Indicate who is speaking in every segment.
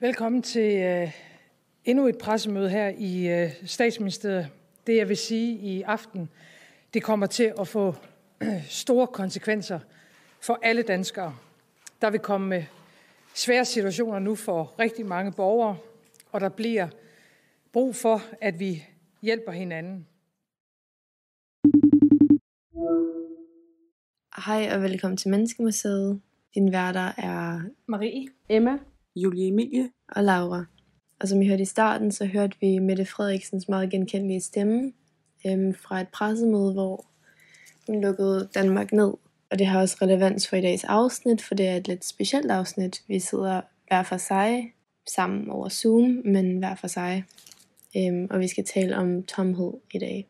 Speaker 1: Velkommen til uh, endnu et pressemøde her i uh, statsministeriet. Det jeg vil sige i aften, det kommer til at få store konsekvenser for alle danskere. Der vil komme svære situationer nu for rigtig mange borgere, og der bliver brug for, at vi hjælper hinanden.
Speaker 2: Hej og velkommen til Menneskemuseet. Din værter er
Speaker 3: Marie,
Speaker 4: Emma,
Speaker 5: Julie Emilie
Speaker 2: og Laura. Og som I hørte i starten, så hørte vi Mette Frederiksens meget genkendelige stemme øhm, fra et pressemøde, hvor hun lukkede Danmark ned. Og det har også relevans for i dags afsnit, for det er et lidt specielt afsnit. Vi sidder hver for sig, sammen over Zoom, men hver for sig. Øhm, og vi skal tale om tomhed i dag.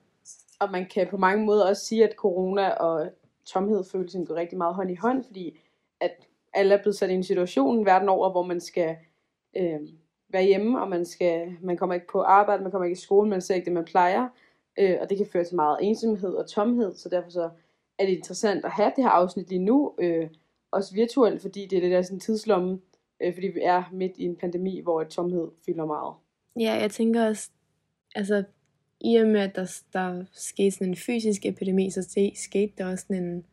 Speaker 4: Og man kan på mange måder også sige, at corona og tomhedfølelsen går rigtig meget hånd i hånd, fordi at alle er blevet sat i en situation verden over, hvor man skal øh, være hjemme, og man, skal, man kommer ikke på arbejde, man kommer ikke i skole, man ser ikke det, man plejer, øh, og det kan føre til meget ensomhed og tomhed, så derfor så er det interessant at have det her afsnit lige nu, øh, også virtuelt, fordi det er lidt af sådan en tidslomme, øh, fordi vi er midt i en pandemi, hvor et tomhed fylder meget.
Speaker 2: Ja, jeg tænker også, altså i og med, at der, der skete sådan en fysisk epidemi, så skete der også sådan en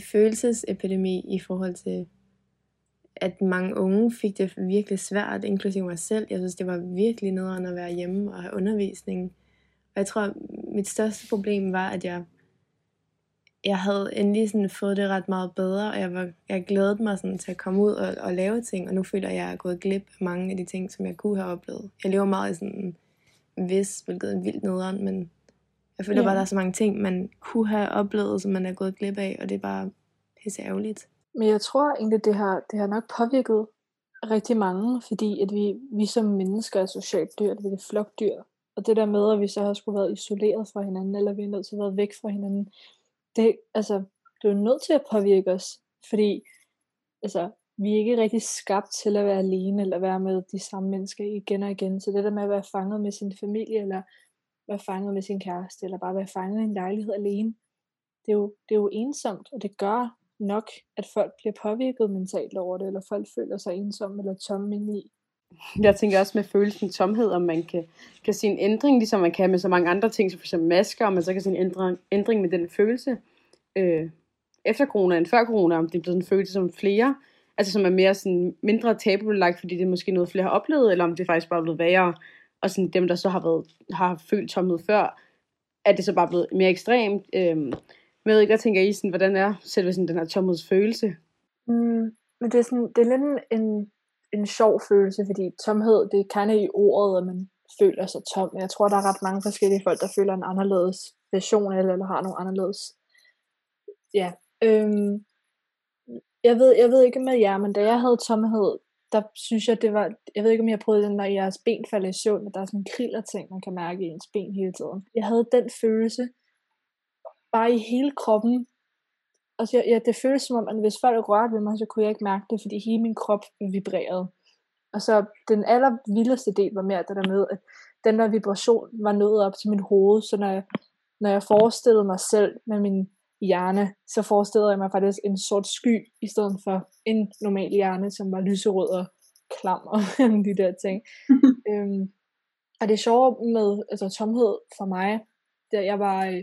Speaker 2: følelsesepidemi i forhold til, at mange unge fik det virkelig svært, inklusive mig selv. Jeg synes, det var virkelig nederen at være hjemme og have undervisning. Og jeg tror, mit største problem var, at jeg, jeg havde endelig sådan fået det ret meget bedre, og jeg, var, jeg glædede mig sådan til at komme ud og, og lave ting, og nu føler jeg, at jeg er gået glip af mange af de ting, som jeg kunne have oplevet. Jeg lever meget i sådan vis, hvilket er vildt nederen, men jeg føler ja. bare, at der er så mange ting, man kunne have oplevet, som man er gået glip af, og det er bare pisse ærgerligt.
Speaker 3: Men jeg tror egentlig, det har, det har nok påvirket rigtig mange, fordi at vi, vi som mennesker er socialt dyr, vi er flokdyr. Og det der med, at vi så har skulle været isoleret fra hinanden, eller vi er nødt til at være væk fra hinanden, det, altså, det er jo nødt til at påvirke os, fordi altså, vi er ikke rigtig skabt til at være alene, eller være med de samme mennesker igen og igen. Så det der med at være fanget med sin familie, eller være fanget med sin kæreste, eller bare være fanget i en lejlighed alene, det er jo, det er jo ensomt, og det gør nok, at folk bliver påvirket mentalt over det, eller folk føler sig ensomme eller tomme indeni.
Speaker 4: Jeg tænker også med følelsen tomhed, om man kan, kan se en ændring, ligesom man kan med så mange andre ting, som for eksempel masker, om man så kan se en ændring, ændring med den følelse øh, efter corona end før corona, om det er blevet en følelse som flere, altså som er mere sådan mindre tabubelagt, fordi det er måske noget flere har oplevet, eller om det faktisk bare er blevet værre, og sådan dem, der så har, været, har følt tomhed før, er det så bare blevet mere ekstremt. Øh, men jeg ved ikke, hvad tænker I, sådan, hvordan er selve sådan, den her tomhedsfølelse?
Speaker 3: Mm, men det er, sådan, det er lidt en, en, en sjov følelse, fordi tomhed, det kan i ordet, at man føler sig tom. Jeg tror, der er ret mange forskellige folk, der føler en anderledes version, eller, eller har nogle anderledes. Ja. Øhm, jeg, ved, jeg ved ikke med jer, men da jeg havde tomhed, der synes jeg, det var, jeg ved ikke om jeg har prøvet det, når jeres ben falder i søvn, at der er sådan en kriller ting, man kan mærke i ens ben hele tiden. Jeg havde den følelse, bare i hele kroppen. Altså, jeg, jeg, det føles som om, at hvis folk rørte ved mig, så kunne jeg ikke mærke det, fordi hele min krop vibrerede. Og så den aller vildeste del var mere det der med, at den der vibration var nået op til mit hoved, så når jeg, når jeg forestillede mig selv med min hjerne, så forestillede jeg mig faktisk en sort sky, i stedet for en normal hjerne, som var lyserød og klam og de der ting. øhm, og det sjove med altså, tomhed for mig, da jeg var øh,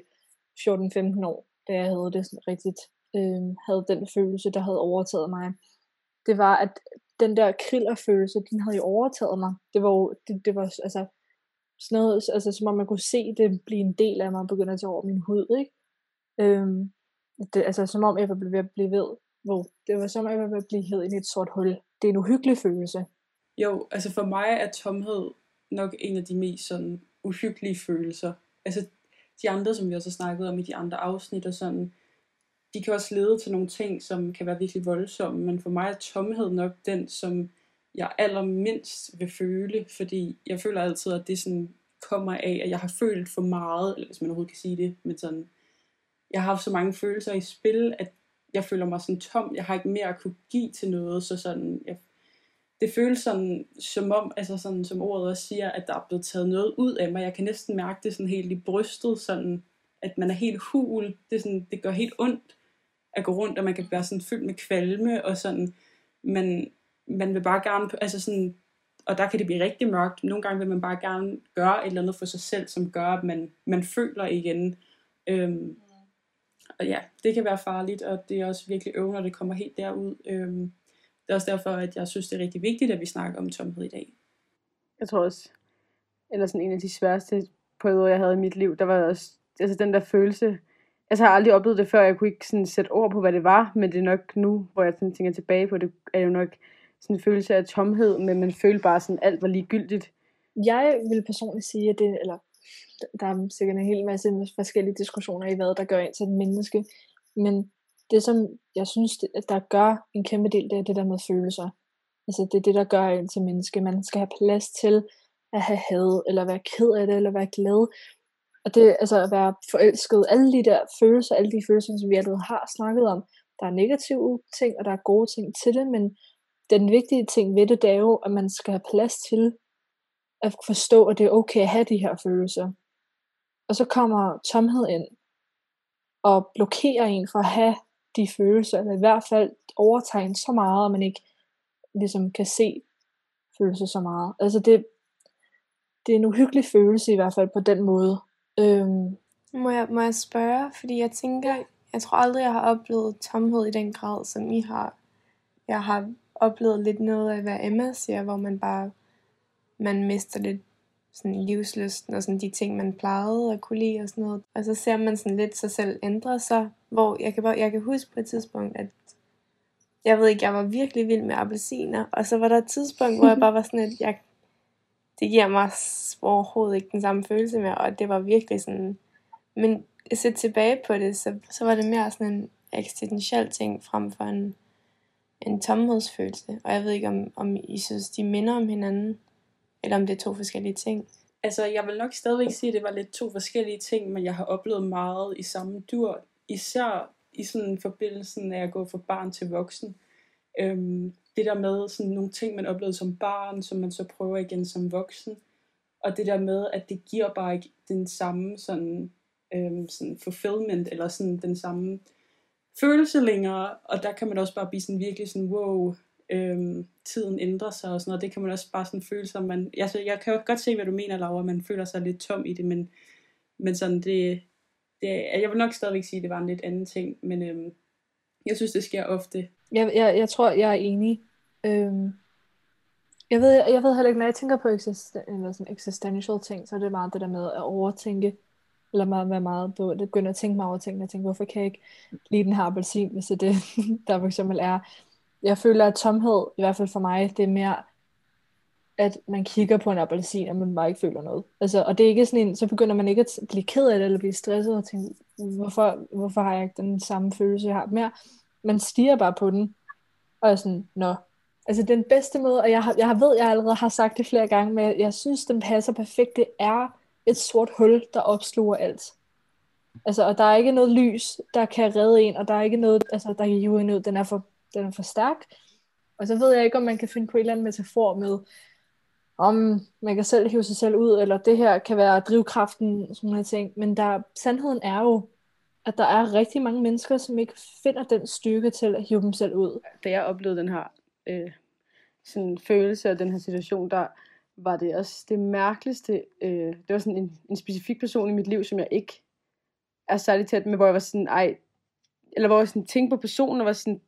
Speaker 3: 14-15 år, da jeg havde det sådan rigtigt, øh, havde den følelse, der havde overtaget mig. Det var, at den der krillerfølelse, den havde jo overtaget mig. Det var jo, det, det var altså, sådan noget, altså som om man kunne se det blive en del af mig, begynder at tage over min hud, ikke? Øhm, det, altså som om jeg var ved at blive ved, hvor det var som om jeg var ved at blive hed i et sort hul. Det er en uhyggelig følelse.
Speaker 5: Jo, altså for mig er tomhed nok en af de mest sådan uhyggelige følelser. Altså de andre, som vi også har snakket om i de andre afsnit og sådan, de kan også lede til nogle ting, som kan være virkelig voldsomme, men for mig er tomhed nok den, som jeg allermindst vil føle, fordi jeg føler altid, at det sådan kommer af, at jeg har følt for meget, eller hvis man overhovedet kan sige det, men sådan, jeg har haft så mange følelser i spil, at jeg føler mig sådan tom, jeg har ikke mere at kunne give til noget, så sådan, jeg det føles sådan, som om, altså sådan, som ordet også siger, at der er blevet taget noget ud af mig. Jeg kan næsten mærke det sådan helt i brystet, sådan, at man er helt hul. Det, er sådan, det gør helt ondt at gå rundt, og man kan være sådan fyldt med kvalme, og sådan, man, man vil bare gerne, altså sådan, og der kan det blive rigtig mørkt. Nogle gange vil man bare gerne gøre et eller andet for sig selv, som gør, at man, man føler igen. Øhm, og ja, det kan være farligt, og det er også virkelig øvende, når det kommer helt derud. Øhm, det er også derfor, at jeg synes, det er rigtig vigtigt, at vi snakker om tomhed i dag.
Speaker 4: Jeg tror også, eller sådan en af de sværeste perioder, jeg havde i mit liv, der var også altså den der følelse, altså jeg har aldrig oplevet det før, jeg kunne ikke sådan sætte ord på, hvad det var, men det er nok nu, hvor jeg sådan tænker tilbage på det, er jo nok sådan en følelse af tomhed, men man følte bare sådan, alt var ligegyldigt.
Speaker 3: Jeg vil personligt sige, at det, eller der er sikkert en hel masse forskellige diskussioner i, hvad der gør ind til et menneske, men det som jeg synes, der gør en kæmpe del, det er det der med følelser. Altså det er det, der gør en til menneske. Man skal have plads til at have had, eller være ked af det, eller være glad. Og det, altså at være forelsket, alle de der følelser, alle de følelser, som vi allerede har snakket om, der er negative ting, og der er gode ting til det, men den vigtige ting ved det, det er jo, at man skal have plads til at forstå, at det er okay at have de her følelser. Og så kommer tomhed ind og blokerer en for at have de følelser, eller i hvert fald overtager en så meget, at man ikke ligesom kan se følelser så meget. Altså det, det er en uhyggelig følelse i hvert fald på den måde. Øhm.
Speaker 2: Må, jeg, må jeg spørge, fordi jeg tænker, jeg tror aldrig, jeg har oplevet tomhed i den grad, som I har. Jeg har oplevet lidt noget af, hvad Emma siger, hvor man bare, man mister lidt sådan livslysten og sådan de ting, man plejede at kunne lide og sådan noget. Og så ser man sådan lidt sig selv ændre sig, hvor jeg kan, bare, jeg kan huske på et tidspunkt, at jeg ved ikke, jeg var virkelig vild med appelsiner, og så var der et tidspunkt, hvor jeg bare var sådan, at jeg, det giver mig overhovedet ikke den samme følelse mere, og det var virkelig sådan, men at se tilbage på det, så, så var det mere sådan en eksistentiel ting frem for en, en tomhedsfølelse, og jeg ved ikke, om, om I synes, de minder om hinanden, eller om det er to forskellige ting.
Speaker 5: Altså, jeg vil nok stadigvæk sige, at det var lidt to forskellige ting, men jeg har oplevet meget i samme dur. Især i sådan forbindelsen af at gå fra barn til voksen. Øhm, det der med sådan nogle ting, man oplevede som barn, som man så prøver igen som voksen. Og det der med, at det giver bare ikke den samme sådan, øhm, sådan fulfillment, eller sådan den samme følelse længere. Og der kan man også bare blive sådan virkelig sådan, wow, øhm, tiden ændrer sig og sådan noget. Det kan man også bare sådan føle sig, man, altså, jeg kan jo godt se, hvad du mener, Laura, man føler sig lidt tom i det, men, men sådan det, det, jeg vil nok stadigvæk sige, at det var en lidt anden ting, men øhm, jeg synes, det sker ofte.
Speaker 3: Jeg, jeg, jeg tror, jeg er enig. Øhm, jeg, ved, jeg ved heller ikke, når jeg tænker på existen, eller sådan existential ting, så er det meget det der med at overtænke, eller meget, være meget på, det begynder at tænke mig over ting, og tænke, hvorfor kan jeg ikke lide den her appelsin, hvis det er det, der for eksempel er. Jeg føler, at tomhed, i hvert fald for mig, det er mere at man kigger på en appelsin, og man bare ikke føler noget. Altså, og det er ikke sådan en, så begynder man ikke at blive ked af det, eller blive stresset, og tænke, hvorfor, hvorfor har jeg ikke den samme følelse, jeg har mere? Man stiger bare på den, og er sådan, nå. Altså den bedste måde, og jeg, har, jeg ved, jeg allerede har sagt det flere gange, men jeg synes, den passer perfekt, det er et sort hul, der opsluger alt. Altså, og der er ikke noget lys, der kan redde en, og der er ikke noget, altså, der kan hive en ud, den er for, den er for stærk. Og så ved jeg ikke, om man kan finde på en eller anden metafor med, om man kan selv hive sig selv ud, eller det her kan være drivkraften, sådan nogle ting. Men der, sandheden er jo, at der er rigtig mange mennesker, som ikke finder den styrke til at hive dem selv ud.
Speaker 4: Da jeg oplevede den her øh, sådan følelse af den her situation, der var det også det mærkeligste. Øh, det var sådan en, en specifik person i mit liv, som jeg ikke er særlig tæt med, hvor jeg var sådan, ej, eller hvor jeg sådan tænkte på personen, og var sådan,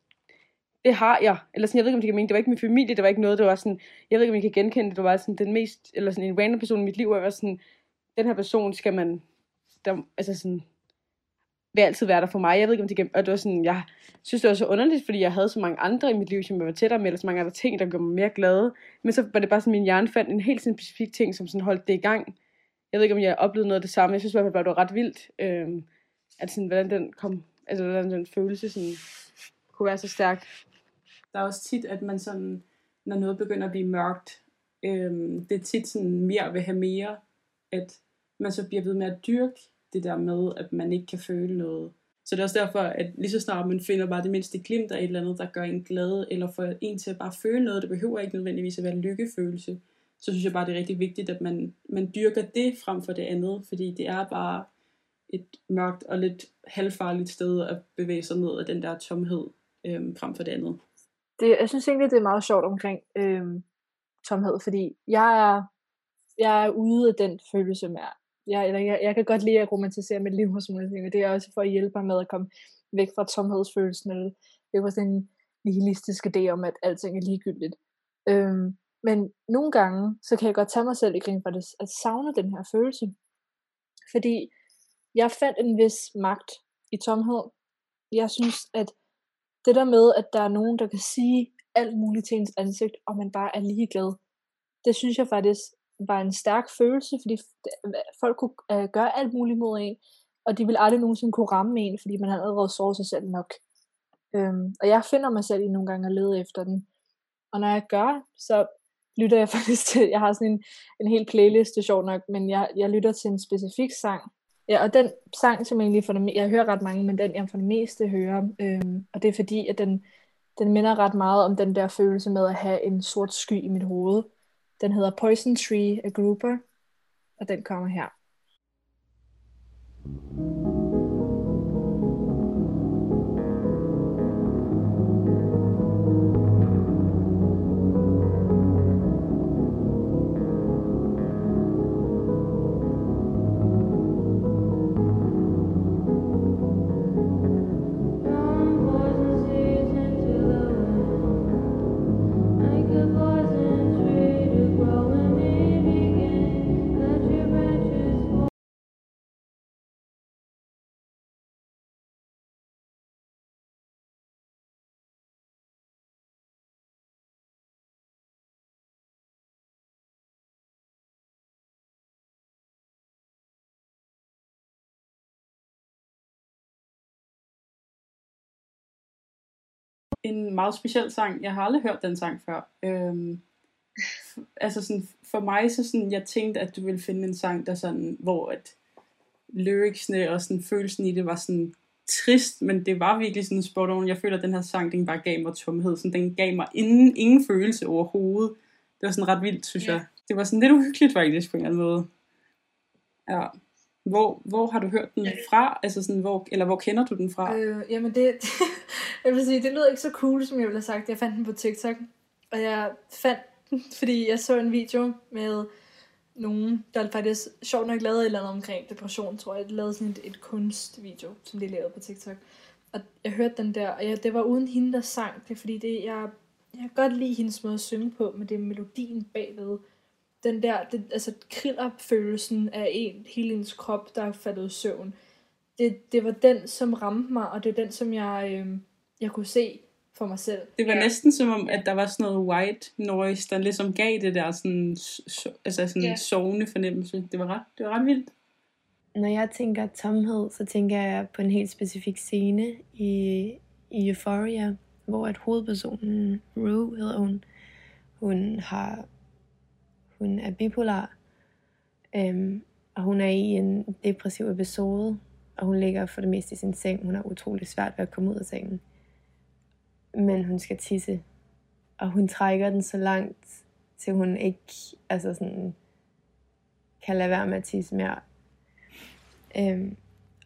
Speaker 4: det har jeg. Eller sådan, jeg ved ikke, om det kan mene, det var ikke min familie, det var ikke noget, det var sådan, jeg ved ikke, om I kan genkende det, det var sådan den mest, eller sådan en random person i mit liv, og jeg var sådan, den her person skal man, der, altså sådan, vil altid være der for mig. Jeg ved ikke, om det kan, og det var sådan, jeg synes, det var så underligt, fordi jeg havde så mange andre i mit liv, som jeg var tættere med, eller så mange andre ting, der gjorde mig mere glad. Men så var det bare sådan, min hjerne fandt en helt sådan specifik ting, som sådan holdt det i gang. Jeg ved ikke, om jeg oplevede noget af det samme. Jeg synes i hvert fald bare, det var ret vildt, øh, at sådan, hvordan den kom, altså hvordan den følelse sådan, kunne være så stærk.
Speaker 5: Der er også tit, at man sådan, når noget begynder at blive mørkt, øhm, det er tit sådan mere vil have mere, at man så bliver ved med at dyrke det der med, at man ikke kan føle noget. Så det er også derfor, at lige så snart man finder bare det mindste glimt af et eller andet, der gør en glad, eller får en til at bare føle noget, det behøver ikke nødvendigvis at være en lykkefølelse, så synes jeg bare, det er rigtig vigtigt, at man, man dyrker det frem for det andet, fordi det er bare et mørkt og lidt halvfarligt sted at bevæge sig ned af den der tomhed øhm, frem for det andet
Speaker 3: det, jeg synes egentlig, det er meget sjovt omkring, øh, tomhed, fordi jeg er, jeg er ude af den følelse med, jeg, eller jeg, jeg kan godt lide at romantisere mit liv hos mulige og det er også for at hjælpe mig med at komme væk fra tomhedsfølelsen, eller det var sådan en nihilistisk idé om, at alting er ligegyldigt. Øhm, men nogle gange, så kan jeg godt tage mig selv i grin for det, at savne den her følelse. Fordi jeg fandt en vis magt i tomhed. Jeg synes, at det der med, at der er nogen, der kan sige alt muligt til ens ansigt, og man bare er ligeglad, det synes jeg faktisk var en stærk følelse, fordi øh, folk kunne øh, gøre alt muligt mod en, og de ville aldrig nogensinde kunne ramme en, fordi man havde allerede såret sig selv nok. Øhm, og jeg finder mig selv i nogle gange at lede efter den. Og når jeg gør, så lytter jeg faktisk til, jeg har sådan en, en hel playlist, det er sjovt nok, men jeg, jeg lytter til en specifik sang. Ja, og den sang, som jeg egentlig for det, jeg hører ret mange, men den jeg for det meste hører, øhm, og det er fordi, at den, den minder ret meget om den der følelse med at have en sort sky i mit hoved. Den hedder Poison Tree af Grouper, og den kommer her. thank you
Speaker 5: en meget speciel sang. Jeg har aldrig hørt den sang før. Øhm, altså sådan, for mig så sådan, jeg tænkte, at du ville finde en sang, der sådan, hvor at lyricsne og sådan følelsen i det var sådan trist, men det var virkelig sådan spot on. Jeg føler, at den her sang, den bare gav mig tomhed. Sådan, den gav mig ingen, ingen følelse overhovedet. Det var sådan ret vildt, synes yeah. jeg. Det var sådan lidt uhyggeligt faktisk på en eller anden måde. Ja. Hvor, hvor har du hørt den fra? Altså sådan, hvor, eller hvor kender du den fra?
Speaker 3: Øh, jamen det, jeg vil sige, det lyder ikke så cool, som jeg ville have sagt. Jeg fandt den på TikTok. Og jeg fandt den, fordi jeg så en video med nogen, der faktisk sjovt nok lavede et eller andet omkring depression, tror jeg. De lavede sådan et, et kunstvideo, som de lavede på TikTok. Og jeg hørte den der, og jeg, det var uden hende, der sang det, fordi det, jeg, jeg kan godt lide hendes måde at synge på, men det er melodien bagved den der, det, altså kriller-følelsen af en, hele ens krop, der er faldet i søvn. Det, det var den, som ramte mig, og det er den, som jeg, øh, jeg kunne se for mig selv.
Speaker 5: Det var ja. næsten som om, at der var sådan noget white noise, der ligesom gav det der sådan, so, altså sådan ja. sovende fornemmelse. Det var, ret, det var ret vildt.
Speaker 2: Når jeg tænker tomhed, så tænker jeg på en helt specifik scene i, i Euphoria, hvor at hovedpersonen, Rue hedder hun, hun har hun er bipolar, øhm, og hun er i en depressiv episode, og hun ligger for det meste i sin seng. Hun har utrolig svært ved at komme ud af sengen. Men hun skal tisse, og hun trækker den så langt, til hun ikke altså sådan, kan lade være med at tisse mere. Øhm,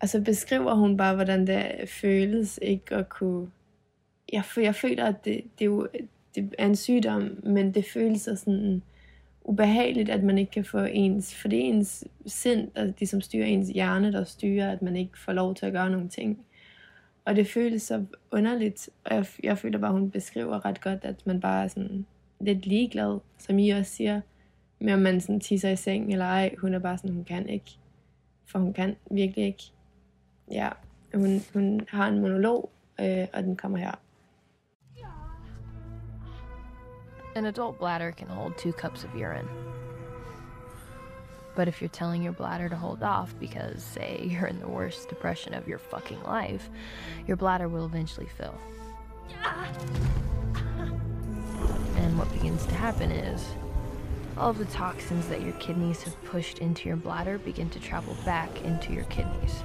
Speaker 2: og så beskriver hun bare, hvordan det føles ikke at kunne... Jeg, jeg føler, at det, det, er jo, det er en sygdom, men det føles sådan ubehageligt, at man ikke kan få ens, for det er ens sind, altså der ligesom styrer ens hjerne, der styrer, at man ikke får lov til at gøre nogle ting. Og det føles så underligt, og jeg, jeg føler bare, hun beskriver ret godt, at man bare er sådan lidt ligeglad, som I også siger, med om man sådan tisser i seng eller ej. Hun er bare sådan, hun kan ikke. For hun kan virkelig ikke. Ja, hun, hun har en monolog, øh, og den kommer her.
Speaker 6: An adult bladder can hold two cups of urine. But if you're telling your bladder to hold off because, say, you're in the worst depression of your fucking life, your bladder will eventually fill. And what begins to happen is all of the toxins that your kidneys have pushed into your bladder begin to travel back into your kidneys.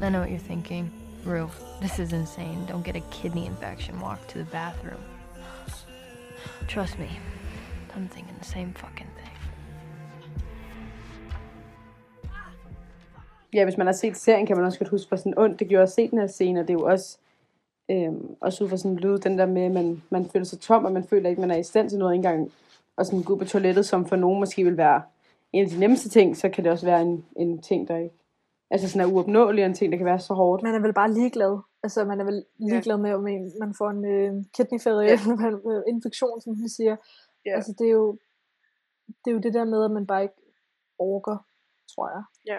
Speaker 6: I know what you're thinking. Rue, this is insane. Don't get a kidney infection. Walk to the bathroom. Trust me, I'm thinking the same fucking thing.
Speaker 4: Ja, hvis man har set serien, kan man også godt huske, hvor sådan ondt det gjorde at se den her scene, og det er jo også Øhm, også ud fra sådan lyd, den der med, at man, man føler sig tom, og man føler ikke, man er i stand til noget engang. Og sådan gå på toilettet, som for nogen måske vil være en af de nemmeste ting, så kan det også være en, en ting, der ikke altså sådan er uopnåelig, en ting, der kan være så hårdt.
Speaker 3: Man er vel bare ligeglad. Altså, man er vel ligeglad med, om man får en øh, kidney failure, ja. eller en infektion, som man siger. Ja. Altså, det er, jo, det er jo det der med, at man bare ikke orker, tror jeg.
Speaker 5: Ja.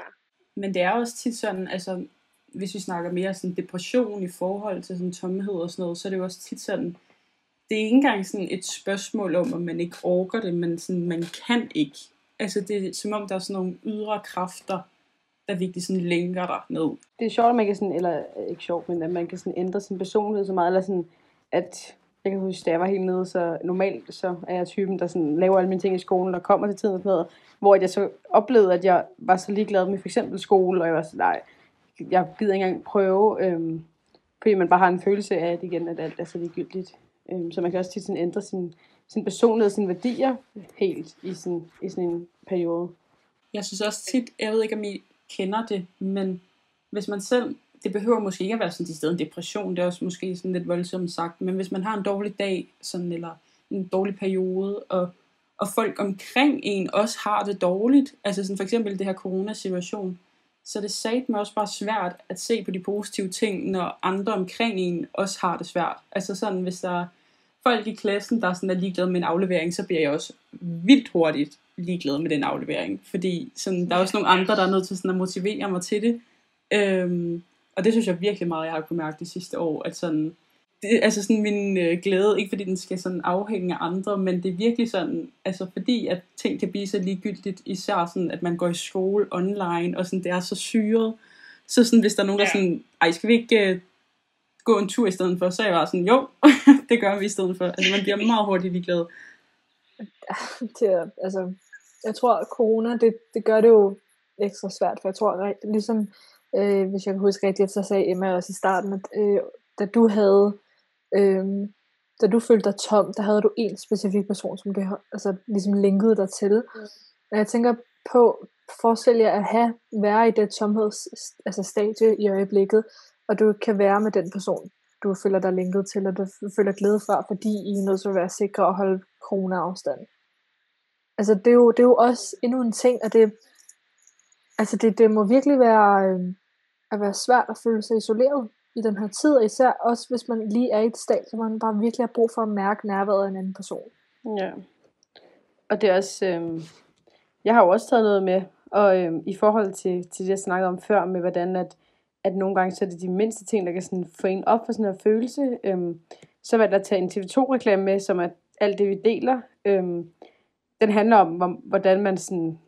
Speaker 5: Men det er også tit sådan, altså, hvis vi snakker mere sådan depression i forhold til sådan tomhed og sådan noget, så er det jo også tit sådan, det er ikke engang sådan et spørgsmål om, at man ikke orker det, men sådan, man kan ikke. Altså det er som om, der er sådan nogle ydre kræfter, der virkelig sådan lænker dig ned.
Speaker 4: Det er sjovt, at man kan sådan, eller ikke sjovt, men at man kan sådan ændre sin personlighed så meget, eller sådan, at jeg kan huske, da jeg var helt nede, så normalt så er jeg typen, der sådan laver alle mine ting i skolen, og kommer til tiden og sådan noget, hvor jeg så oplevede, at jeg var så ligeglad med for eksempel skole, og jeg var sådan, nej, jeg gider ikke engang prøve, øhm, fordi man bare har en følelse af, at igen, at alt er så ligegyldigt. Øhm, så man kan også tit sådan ændre sin, sin personlighed, sine værdier helt i, sin, i sådan en periode.
Speaker 5: Jeg synes også tit, jeg ved ikke om I kender det, men hvis man selv, det behøver måske ikke at være sådan til stedet en depression, det er også måske sådan lidt voldsomt sagt, men hvis man har en dårlig dag, sådan, eller en dårlig periode, og, og folk omkring en også har det dårligt, altså sådan for eksempel det her coronasituation, så det sagde mig også bare svært at se på de positive ting, når andre omkring en også har det svært. Altså sådan, hvis der er folk i klassen, der sådan er ligeglade med en aflevering, så bliver jeg også vildt hurtigt ligeglad med den aflevering. Fordi sådan, der er også nogle andre, der er nødt til sådan at motivere mig til det. Øhm, og det synes jeg virkelig meget, jeg har kunnet mærke de sidste år, at sådan, det, altså sådan min øh, glæde, ikke fordi den skal sådan afhænge af andre, men det er virkelig sådan, altså fordi at ting kan blive så ligegyldigt, især sådan, at man går i skole online, og sådan, det er så syret, så sådan, hvis der er nogen, der ja. sådan, ej, skal vi ikke uh, gå en tur i stedet for, så er jeg bare sådan, jo, det gør vi i stedet for. Altså man bliver meget hurtigt ligeglad.
Speaker 3: Det altså, jeg tror, corona, det, det gør det jo ekstra svært, for jeg tror, ligesom, øh, hvis jeg kan huske rigtigt, så sagde Emma også i starten, at øh, da du havde Øhm, da du følte dig tom, der havde du en specifik person, som du altså, ligesom linkede dig til. Mm. Og jeg tænker på, forestil jer at have, være i det tomheds altså stadie i øjeblikket, og du kan være med den person, du føler dig linket til, og du føler glæde fra, fordi I er nødt til at være sikre og holde corona-afstand. Altså det er, jo, det er jo også endnu en ting, at det, altså det, det må virkelig være, øh, at være svært at føle sig isoleret i den her tid, og især også hvis man lige er i et stad, så man bare virkelig har brug for at mærke nærværet af en anden person.
Speaker 4: Ja. Og det er også, øh, jeg har jo også taget noget med, og øh, i forhold til, til det, jeg snakkede om før, med hvordan at, at nogle gange så er det de mindste ting, der kan sådan få en op for sådan en følelse. Øh, så var der tage en TV2-reklame med, som er alt det, vi deler. Øh, den handler om, hvordan man sådan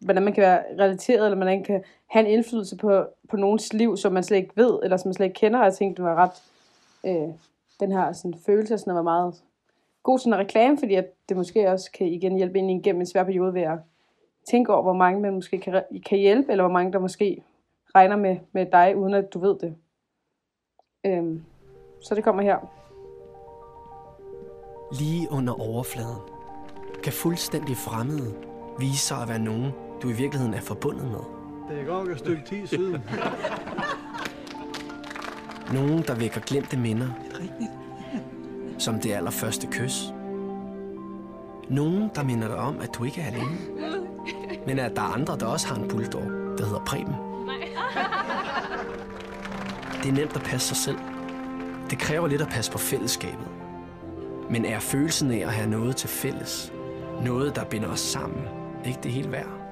Speaker 4: hvordan man kan være relateret, eller man kan have en indflydelse på, på nogens liv, som man slet ikke ved, eller som man slet ikke kender, og jeg tænkte, det var ret, øh, den her sådan, følelse, sådan, var meget god sådan en reklame, fordi at det måske også kan igen hjælpe ind igennem en svær periode ved at tænke over, hvor mange man måske kan, kan hjælpe, eller hvor mange der måske regner med, med dig, uden at du ved det. Øh, så det kommer her.
Speaker 7: Lige under overfladen kan fuldstændig fremmede vise sig at være nogen, du i virkeligheden er forbundet med.
Speaker 8: Det er godt et stykke tid siden.
Speaker 7: nogen, der vækker glemte minder. Som det allerførste kys. Nogen, der minder dig om, at du ikke er alene. Men at der er andre, der også har en bulldog, der hedder Preben. Det er nemt at passe sig selv. Det kræver lidt at passe på fællesskabet. Men er følelsen af at have noget til fælles, noget, der binder os sammen, ikke det hele værd.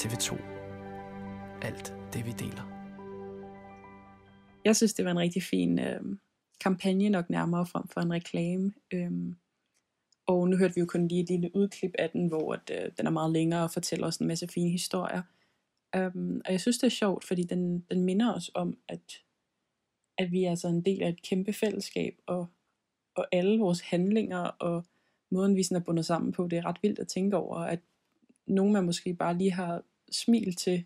Speaker 7: TV2. Alt det, vi deler.
Speaker 5: Jeg synes, det var en rigtig fin øh, kampagne, nok nærmere frem for en reklame. Øh, og nu hørte vi jo kun lige et lille udklip af den, hvor at, øh, den er meget længere og fortæller os en masse fine historier. Um, og jeg synes, det er sjovt, fordi den, den minder os om, at, at vi er altså en del af et kæmpe fællesskab, og, og alle vores handlinger og måden vi sådan er bundet sammen på, det er ret vildt at tænke over, at nogen man måske bare lige har smil til,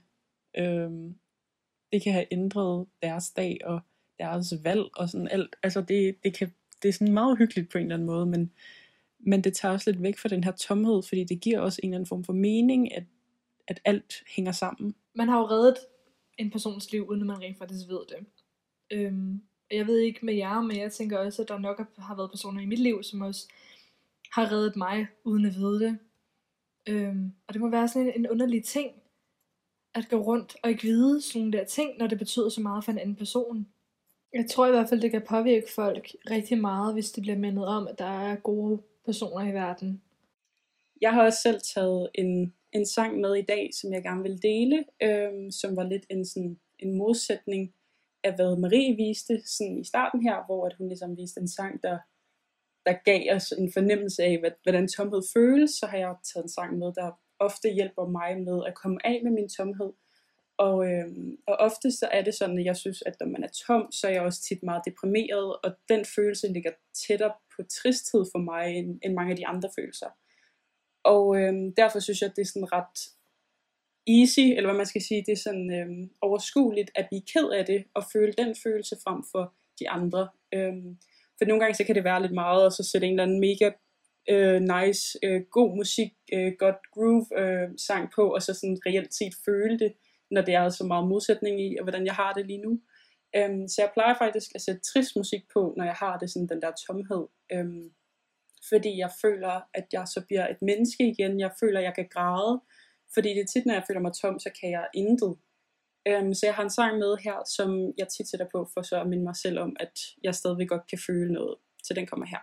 Speaker 5: øhm, det kan have ændret deres dag og deres valg og sådan alt. Altså det, det, kan, det er sådan meget hyggeligt på en eller anden måde, men, men det tager også lidt væk fra den her tomhed, fordi det giver også en eller anden form for mening, at, at alt hænger sammen.
Speaker 3: Man har jo reddet en persons liv, uden at man rent faktisk ved det. Øhm,
Speaker 9: Jeg ved ikke med jer, men jeg tænker også, at der nok har været personer i mit liv, som også har reddet mig, uden at vide det. Øhm, og det må være sådan en, en underlig ting, at gå rundt og ikke vide sådan nogle der ting, når det betyder så meget for en anden person. Jeg tror i hvert fald, det kan påvirke folk rigtig meget, hvis de bliver mindet om, at der er gode personer i verden.
Speaker 5: Jeg har også selv taget en, en sang med i dag, som jeg gerne vil dele, øhm, som var lidt en, sådan, en modsætning af, hvad Marie viste sådan i starten her, hvor at hun ligesom viste en sang, der, der gav os en fornemmelse af, hvad, hvordan tomhed føles, så har jeg taget en sang med, der ofte hjælper mig med at komme af med min tomhed. Og, øh, og ofte så er det sådan, at jeg synes, at når man er tom, så er jeg også tit meget deprimeret, og den følelse ligger tættere på tristhed for mig, end, end mange af de andre følelser. Og øh, derfor synes jeg, at det er sådan ret easy, eller hvad man skal sige, det er sådan øh, overskueligt at blive ked af det, og føle den følelse frem for de andre. Øh, for nogle gange så kan det være lidt meget, og så sætte en eller anden mega øh, nice, øh, god musik, øh, godt groove øh, sang på, og så sådan reelt set føle det, når det er så meget modsætning i, og hvordan jeg har det lige nu. Øhm, så jeg plejer faktisk at sætte trist musik på, når jeg har det sådan den der tomhed. Øhm, fordi jeg føler, at jeg så bliver et menneske igen. Jeg føler, at jeg kan græde. Fordi det er tit, når jeg føler mig tom, så kan jeg intet. Øhm, så jeg har en sang med her, som jeg tit sætter på, for så at minde mig selv om, at jeg stadigvæk godt kan føle noget. Så den kommer her.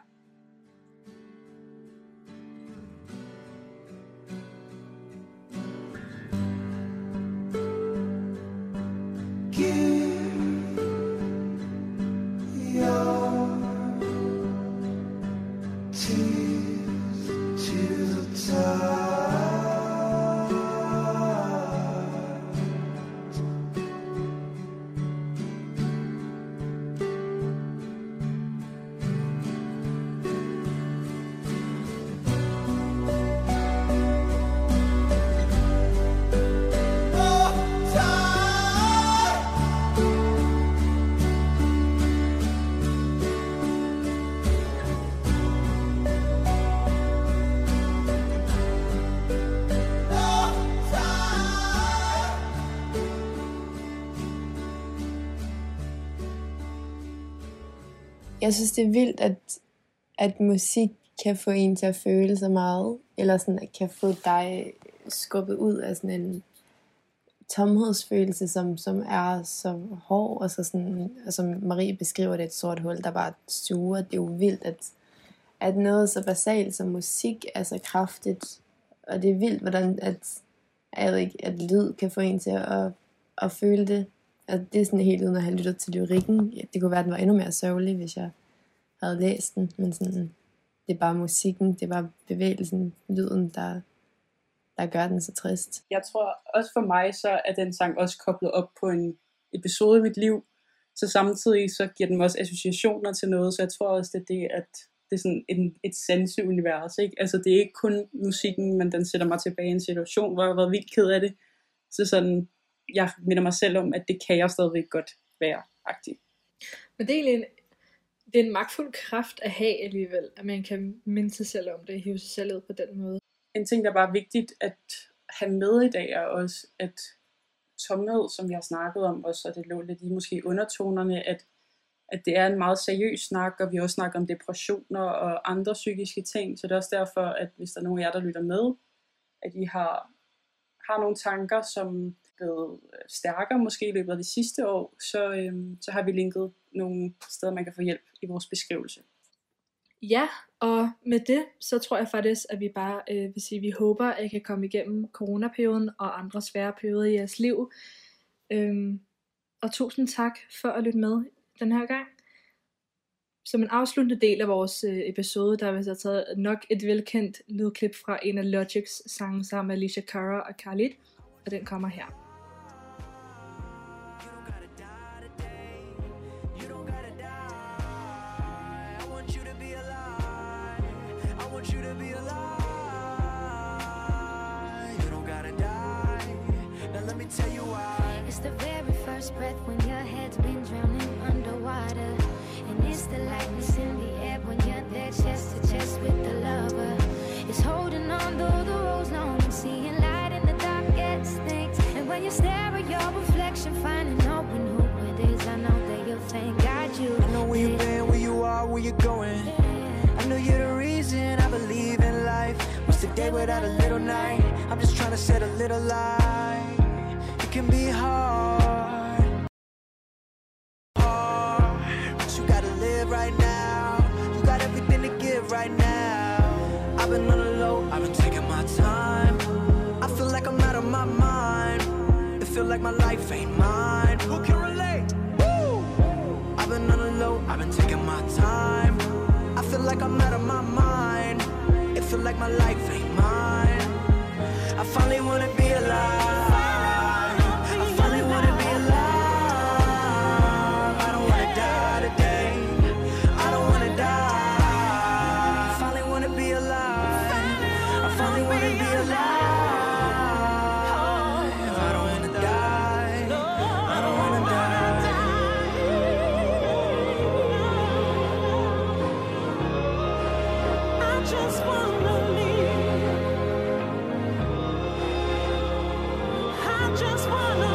Speaker 2: Jeg synes, det er vildt, at, at musik kan få en til at føle så meget, eller sådan, at kan få dig skubbet ud af sådan en tomhedsfølelse, som, som er så hård, og så sådan, og som Marie beskriver det, et sort hul, der bare suger. Det er jo vildt, at, at noget så basalt som musik er så kraftigt, og det er vildt, hvordan at, at, at lyd kan få en til at, at føle det. Og det er sådan helt uden at have lyttet til lyrikken. Det kunne være, at den var endnu mere sørgelig, hvis jeg havde læst den. Men sådan, det er bare musikken, det er bare bevægelsen, lyden, der, der gør den så trist.
Speaker 5: Jeg tror også for mig, så er den sang også koblet op på en episode i mit liv. Så samtidig så giver den mig også associationer til noget, så jeg tror også, det er det, at det er sådan en, et sanseunivers. Ikke? Altså det er ikke kun musikken, men den sætter mig tilbage i en situation, hvor jeg har været vildt ked af det. Så sådan, jeg minder mig selv om, at det kan jeg stadigvæk godt være aktiv.
Speaker 9: Men det er egentlig en, det er en magtfuld kraft at have alligevel, at man kan minde sig selv om det, hive sig selv ud på den måde.
Speaker 5: En ting, der bare er vigtigt at have med i dag, er også, at tomhed, som vi har snakket om også, og det lå lidt i måske undertonerne, at, at det er en meget seriøs snak, og vi også snakket om depressioner og andre psykiske ting, så det er også derfor, at hvis der er nogen af jer, der lytter med, at I har, har nogle tanker, som blevet øh, stærkere måske i løbet af de sidste år, så, øhm, så har vi linket nogle steder, man kan få hjælp i vores beskrivelse.
Speaker 9: Ja, og med det, så tror jeg faktisk, at vi bare øh, vil sige, at vi håber, at I kan komme igennem coronaperioden og andre svære perioder i jeres liv. Øhm, og tusind tak for at lytte med den her gang. Som en afsluttende del af vores øh, episode, der har vi så taget nok et velkendt lydklip fra en af Logics sange sammen med Alicia Cara og Khalid, og den kommer her. first breath when your head's been drowning underwater. And it's the lightness in the air when you're there chest to chest with the lover. It's holding on though the road's long and seeing light in the dark gets things. And when you stare at your reflection, finding knowing who it is, I know that you'll thank God you.
Speaker 10: I know where you've been, where you are, where you're going. Yeah. I know you're the reason I believe in life. What's the day without a little night? I'm just trying to set a little light. It can be hard. like my life ain't mine. Who can relate? Woo! I've been on the low, I've been taking my time. I feel like I'm out of my mind. It feel like my life ain't just wanna